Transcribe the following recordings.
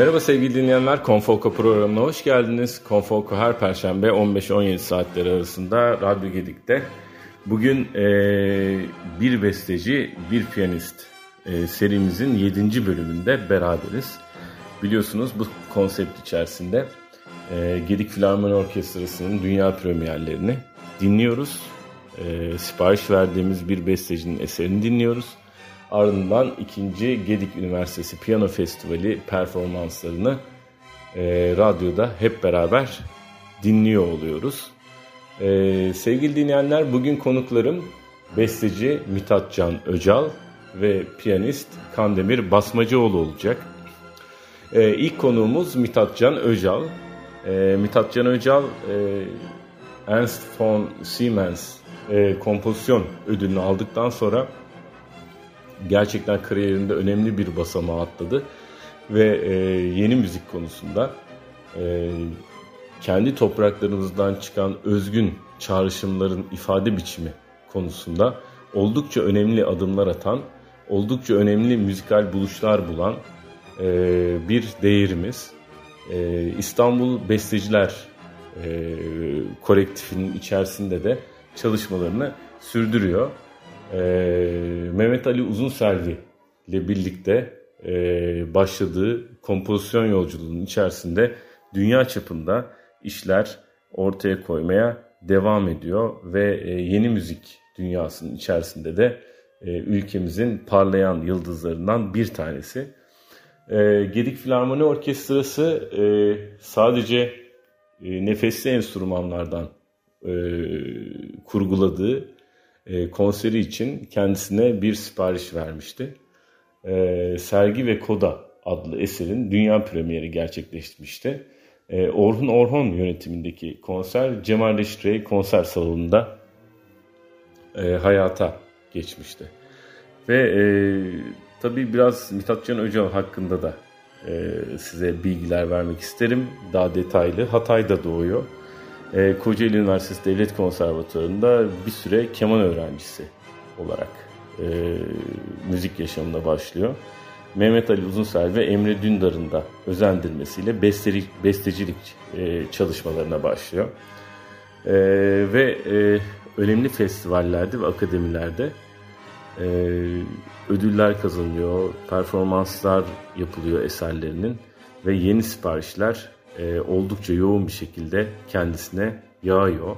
Merhaba sevgili dinleyenler, Konfolko programına hoş geldiniz. Konfolko her perşembe 15-17 saatleri arasında Radyo Gedik'te. Bugün e, bir besteci, bir piyanist e, serimizin 7. bölümünde beraberiz. Biliyorsunuz bu konsept içerisinde e, Gedik Filarmoni Orkestrası'nın dünya premierlerini dinliyoruz. E, sipariş verdiğimiz bir bestecinin eserini dinliyoruz. Ardından ikinci Gedik Üniversitesi Piyano Festivali performanslarını e, radyoda hep beraber dinliyor oluyoruz. E, sevgili dinleyenler bugün konuklarım besteci Mithat Can Öcal ve piyanist Kandemir Basmacıoğlu olacak. E, ilk konuğumuz Mithat Can Öcal. E, Mithat Can Öcal e, Ernst von Siemens e, kompozisyon ödülünü aldıktan sonra gerçekten kariyerinde önemli bir basamağı atladı ve e, yeni müzik konusunda e, kendi topraklarımızdan çıkan özgün çağrışımların ifade biçimi konusunda oldukça önemli adımlar atan, oldukça önemli müzikal buluşlar bulan e, bir değerimiz. E, İstanbul Besteciler e, kolektifinin içerisinde de çalışmalarını sürdürüyor e, Mehmet Ali Uzunselvi ile birlikte e, başladığı kompozisyon yolculuğunun içerisinde dünya çapında işler ortaya koymaya devam ediyor ve e, yeni müzik dünyasının içerisinde de e, ülkemizin parlayan yıldızlarından bir tanesi. E, Gedik Filarmoni Orkestrası e, sadece e, nefesli enstrümanlardan e, kurguladığı e, konseri için kendisine bir sipariş vermişti. E, Sergi ve Koda adlı eserin dünya premieri gerçekleşmişti. E, Orhun Orhon yönetimindeki konser Cemal Reşit konser salonunda e, hayata geçmişti. Ve e, tabii biraz Mithat Can Öcal hakkında da e, size bilgiler vermek isterim. Daha detaylı. Hatay'da doğuyor e, Kocaeli Üniversitesi Devlet Konservatuvarı'nda bir süre keman öğrencisi olarak e, müzik yaşamına başlıyor. Mehmet Ali Uzunsel ve Emre Dündar'ın da özendirmesiyle bestelik, bestecilik e, çalışmalarına başlıyor. E, ve e, önemli festivallerde ve akademilerde e, ödüller kazanıyor, performanslar yapılıyor eserlerinin ve yeni siparişler e, oldukça yoğun bir şekilde kendisine yağıyor.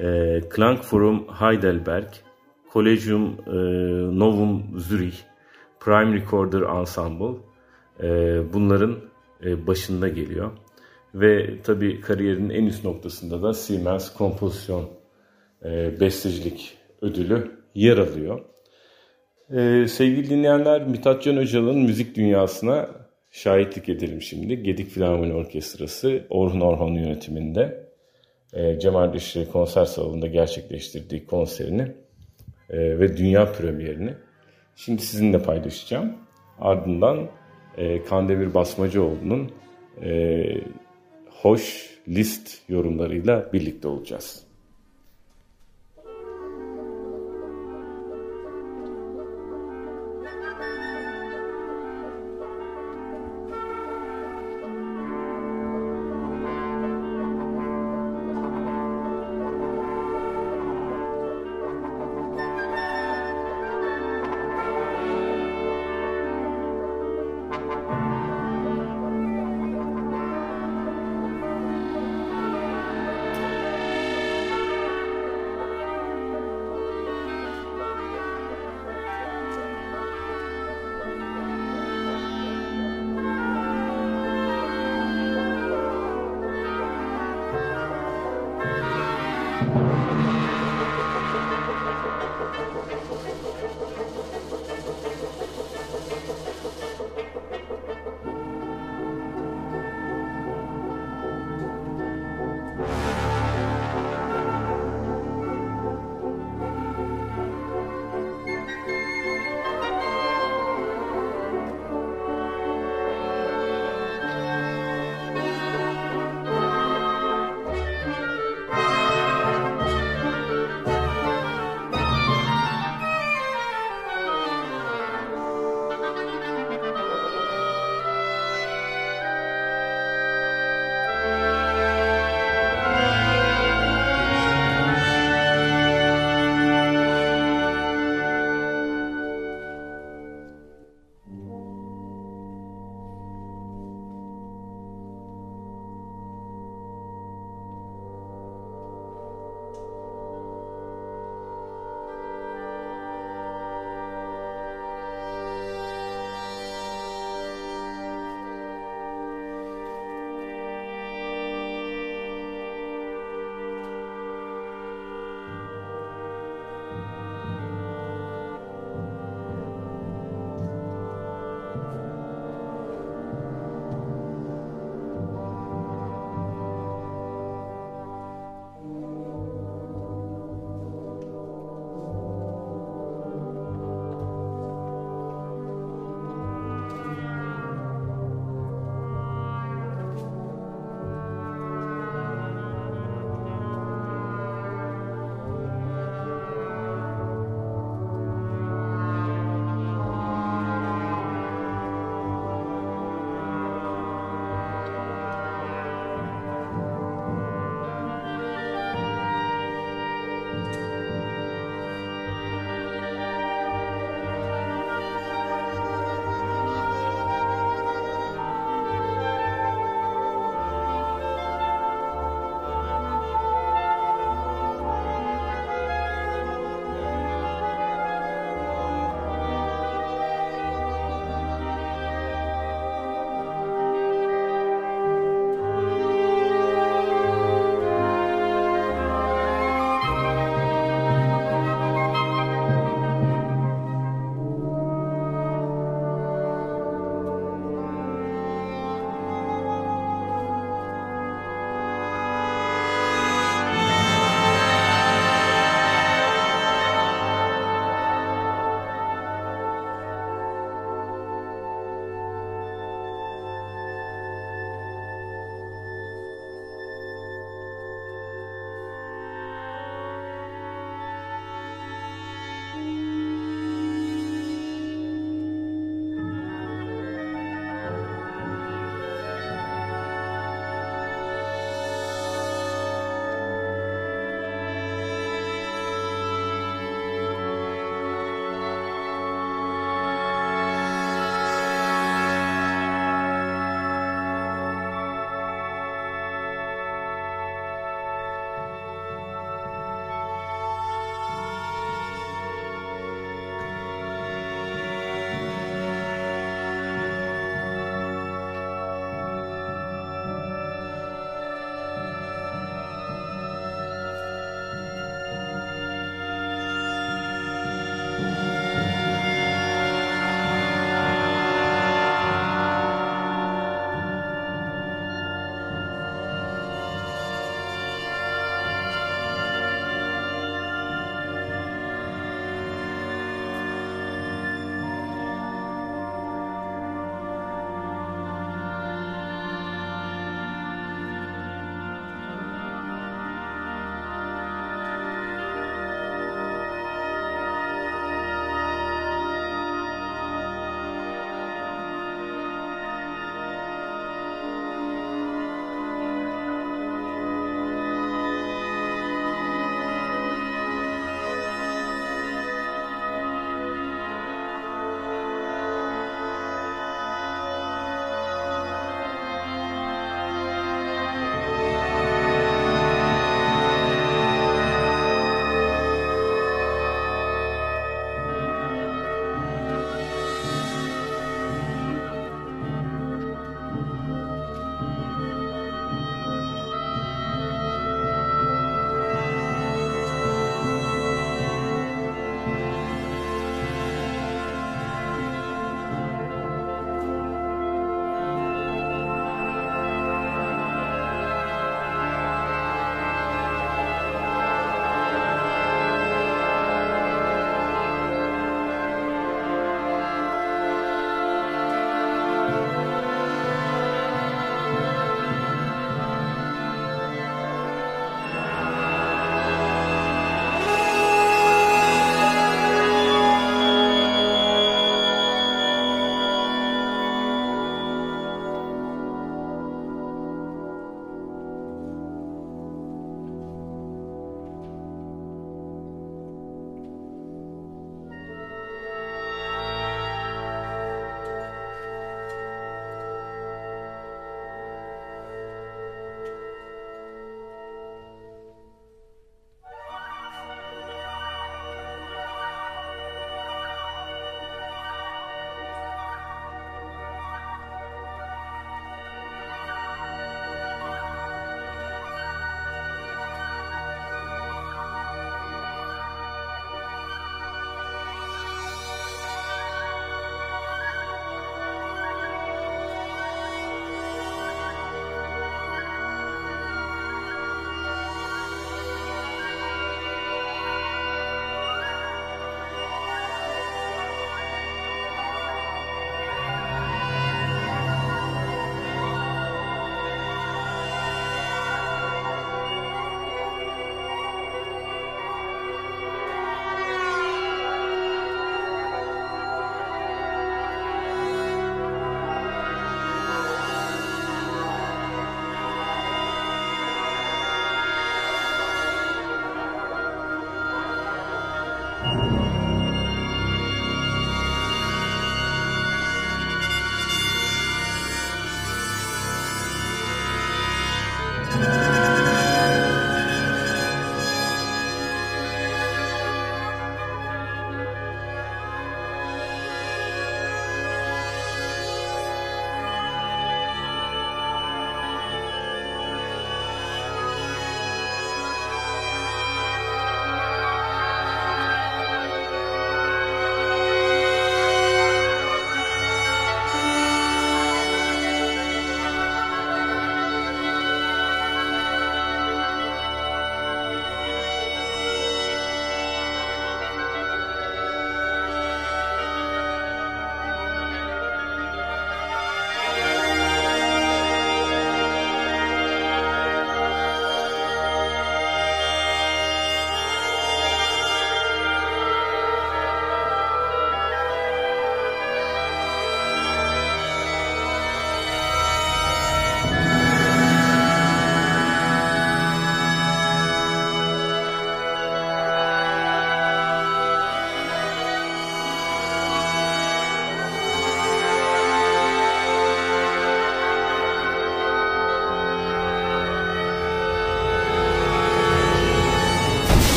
E, Klangforum Heidelberg, Collegium e, Novum Zürich, Prime Recorder Ensemble e, bunların e, başında geliyor. Ve tabi kariyerinin en üst noktasında da Siemens Kompozisyon e, Bestecilik ödülü yer alıyor. Ee, sevgili dinleyenler Mithat Can Öcal'ın müzik dünyasına şahitlik edelim şimdi. Gedik Filarmoni Orkestrası Orhun Orhon yönetiminde e, Cemal Dişli konser salonunda gerçekleştirdiği konserini e, ve dünya premierini şimdi sizinle paylaşacağım. Ardından e, Kandemir Basmacıoğlu'nun e, hoş list yorumlarıyla birlikte olacağız.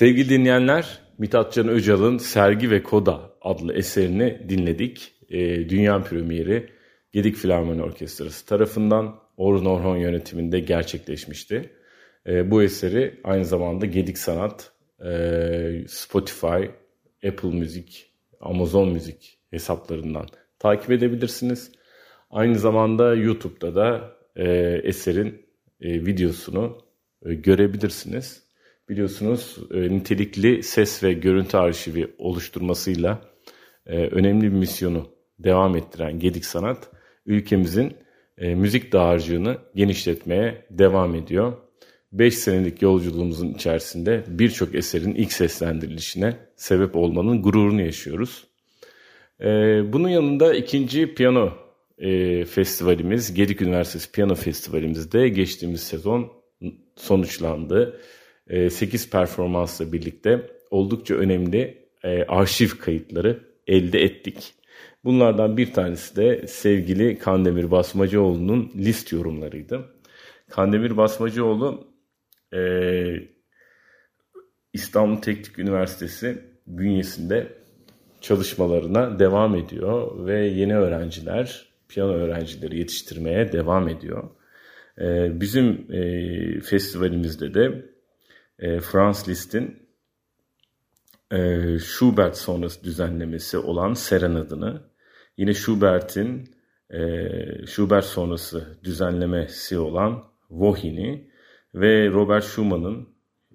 Sevgili dinleyenler, Mithatcan Öcal'ın Sergi ve Koda adlı eserini dinledik. E, dünya premieri Gedik Filarmoni Orkestrası tarafından Orhun Orhon yönetiminde gerçekleşmişti. E, bu eseri aynı zamanda Gedik Sanat, e, Spotify, Apple Müzik, Amazon Müzik hesaplarından takip edebilirsiniz. Aynı zamanda YouTube'da da e, eserin e, videosunu e, görebilirsiniz. Biliyorsunuz e, nitelikli ses ve görüntü arşivi oluşturmasıyla e, önemli bir misyonu devam ettiren Gedik Sanat, ülkemizin e, müzik dağarcığını genişletmeye devam ediyor. 5 senelik yolculuğumuzun içerisinde birçok eserin ilk seslendirilişine sebep olmanın gururunu yaşıyoruz. E, bunun yanında ikinci piyano e, festivalimiz, Gedik Üniversitesi Piyano Festivalimizde geçtiğimiz sezon sonuçlandı. E, 8 performansla birlikte oldukça önemli e, arşiv kayıtları elde ettik. Bunlardan bir tanesi de sevgili Kandemir Basmacıoğlu'nun list yorumlarıydı. Kandemir Basmacıoğlu e, İstanbul Teknik Üniversitesi bünyesinde çalışmalarına devam ediyor ve yeni öğrenciler, piyano öğrencileri yetiştirmeye devam ediyor. E, bizim e, festivalimizde de e, Franz Liszt'in e, Schubert sonrası düzenlemesi olan Serenadını, yine Schubert'in e, Schubert sonrası düzenlemesi olan Wohin'i ve Robert Schumann'ın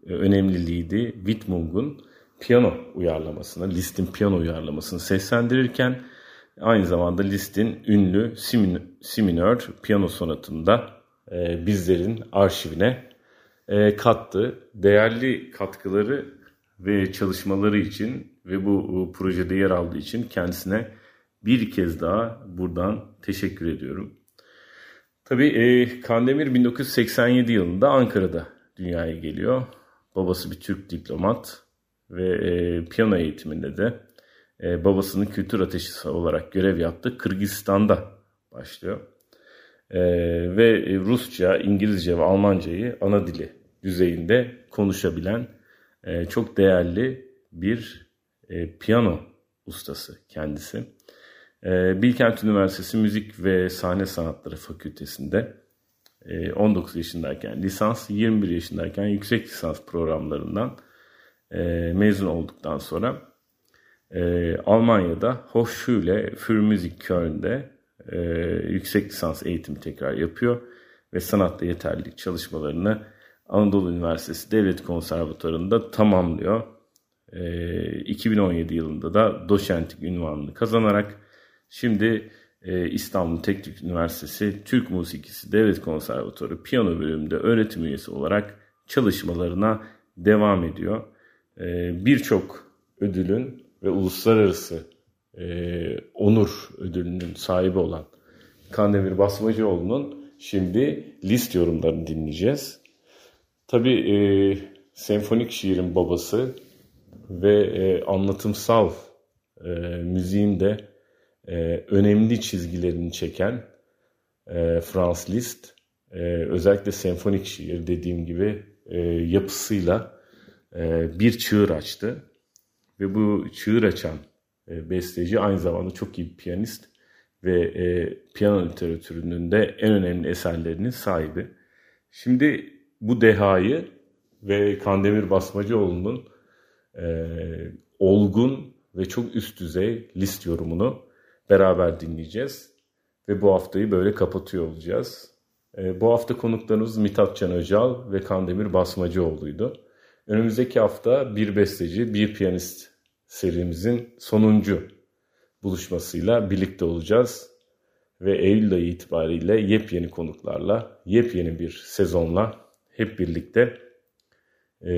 e, önemli liidi Wittmung'un piyano uyarlamasını, Liszt'in piyano uyarlamasını seslendirirken aynı zamanda Liszt'in ünlü Si minör piyano sonatında e, bizlerin arşivine kattı. Değerli katkıları ve çalışmaları için ve bu projede yer aldığı için kendisine bir kez daha buradan teşekkür ediyorum. Tabii e, Kandemir 1987 yılında Ankara'da dünyaya geliyor. Babası bir Türk diplomat ve e, piyano eğitiminde de e, babasının kültür ateşi olarak görev yaptı. Kırgızistan'da başlıyor. E, ve Rusça, İngilizce ve Almancayı ana dili düzeyinde konuşabilen e, çok değerli bir e, piyano ustası kendisi. E, Bilkent Üniversitesi Müzik ve Sahne Sanatları Fakültesi'nde e, 19 yaşındayken lisans, 21 yaşındayken yüksek lisans programlarından e, mezun olduktan sonra e, Almanya'da Hochschule für Musik Köln'de e, yüksek lisans eğitimi tekrar yapıyor ve sanatta yeterlilik çalışmalarını Anadolu Üniversitesi Devlet Konservatuarı'nda tamamlıyor. E, 2017 yılında da doçentlik ünvanını kazanarak şimdi e, İstanbul Teknik Üniversitesi Türk Musikisi Devlet Konservatuarı piyano bölümünde öğretim üyesi olarak çalışmalarına devam ediyor. E, Birçok ödülün ve uluslararası e, onur ödülünün sahibi olan Kandemir Basmacıoğlu'nun şimdi list yorumlarını dinleyeceğiz. Tabii e, senfonik şiirin babası ve e, anlatımsal e, müziğin de e, önemli çizgilerini çeken e, Franz Liszt e, özellikle senfonik şiir dediğim gibi e, yapısıyla e, bir çığır açtı ve bu çığır açan e, besteci aynı zamanda çok iyi bir piyanist ve e, piyano literatürünün de en önemli eserlerinin sahibi. Şimdi bu dehayı ve Kandemir Basmacıoğlu'nun e, olgun ve çok üst düzey list yorumunu beraber dinleyeceğiz. Ve bu haftayı böyle kapatıyor olacağız. E, bu hafta konuklarımız Mithat Can Öcal ve Kandemir Basmacıoğlu'ydu. Önümüzdeki hafta bir besteci, bir piyanist serimizin sonuncu buluşmasıyla birlikte olacağız. Ve Eylül ayı itibariyle yepyeni konuklarla, yepyeni bir sezonla hep birlikte e,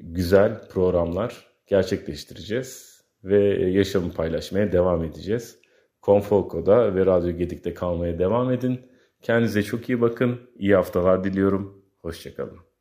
güzel programlar gerçekleştireceğiz ve yaşamı paylaşmaya devam edeceğiz. Konfolko'da ve Radyo Gedik'te kalmaya devam edin. Kendinize çok iyi bakın. İyi haftalar diliyorum. Hoşçakalın.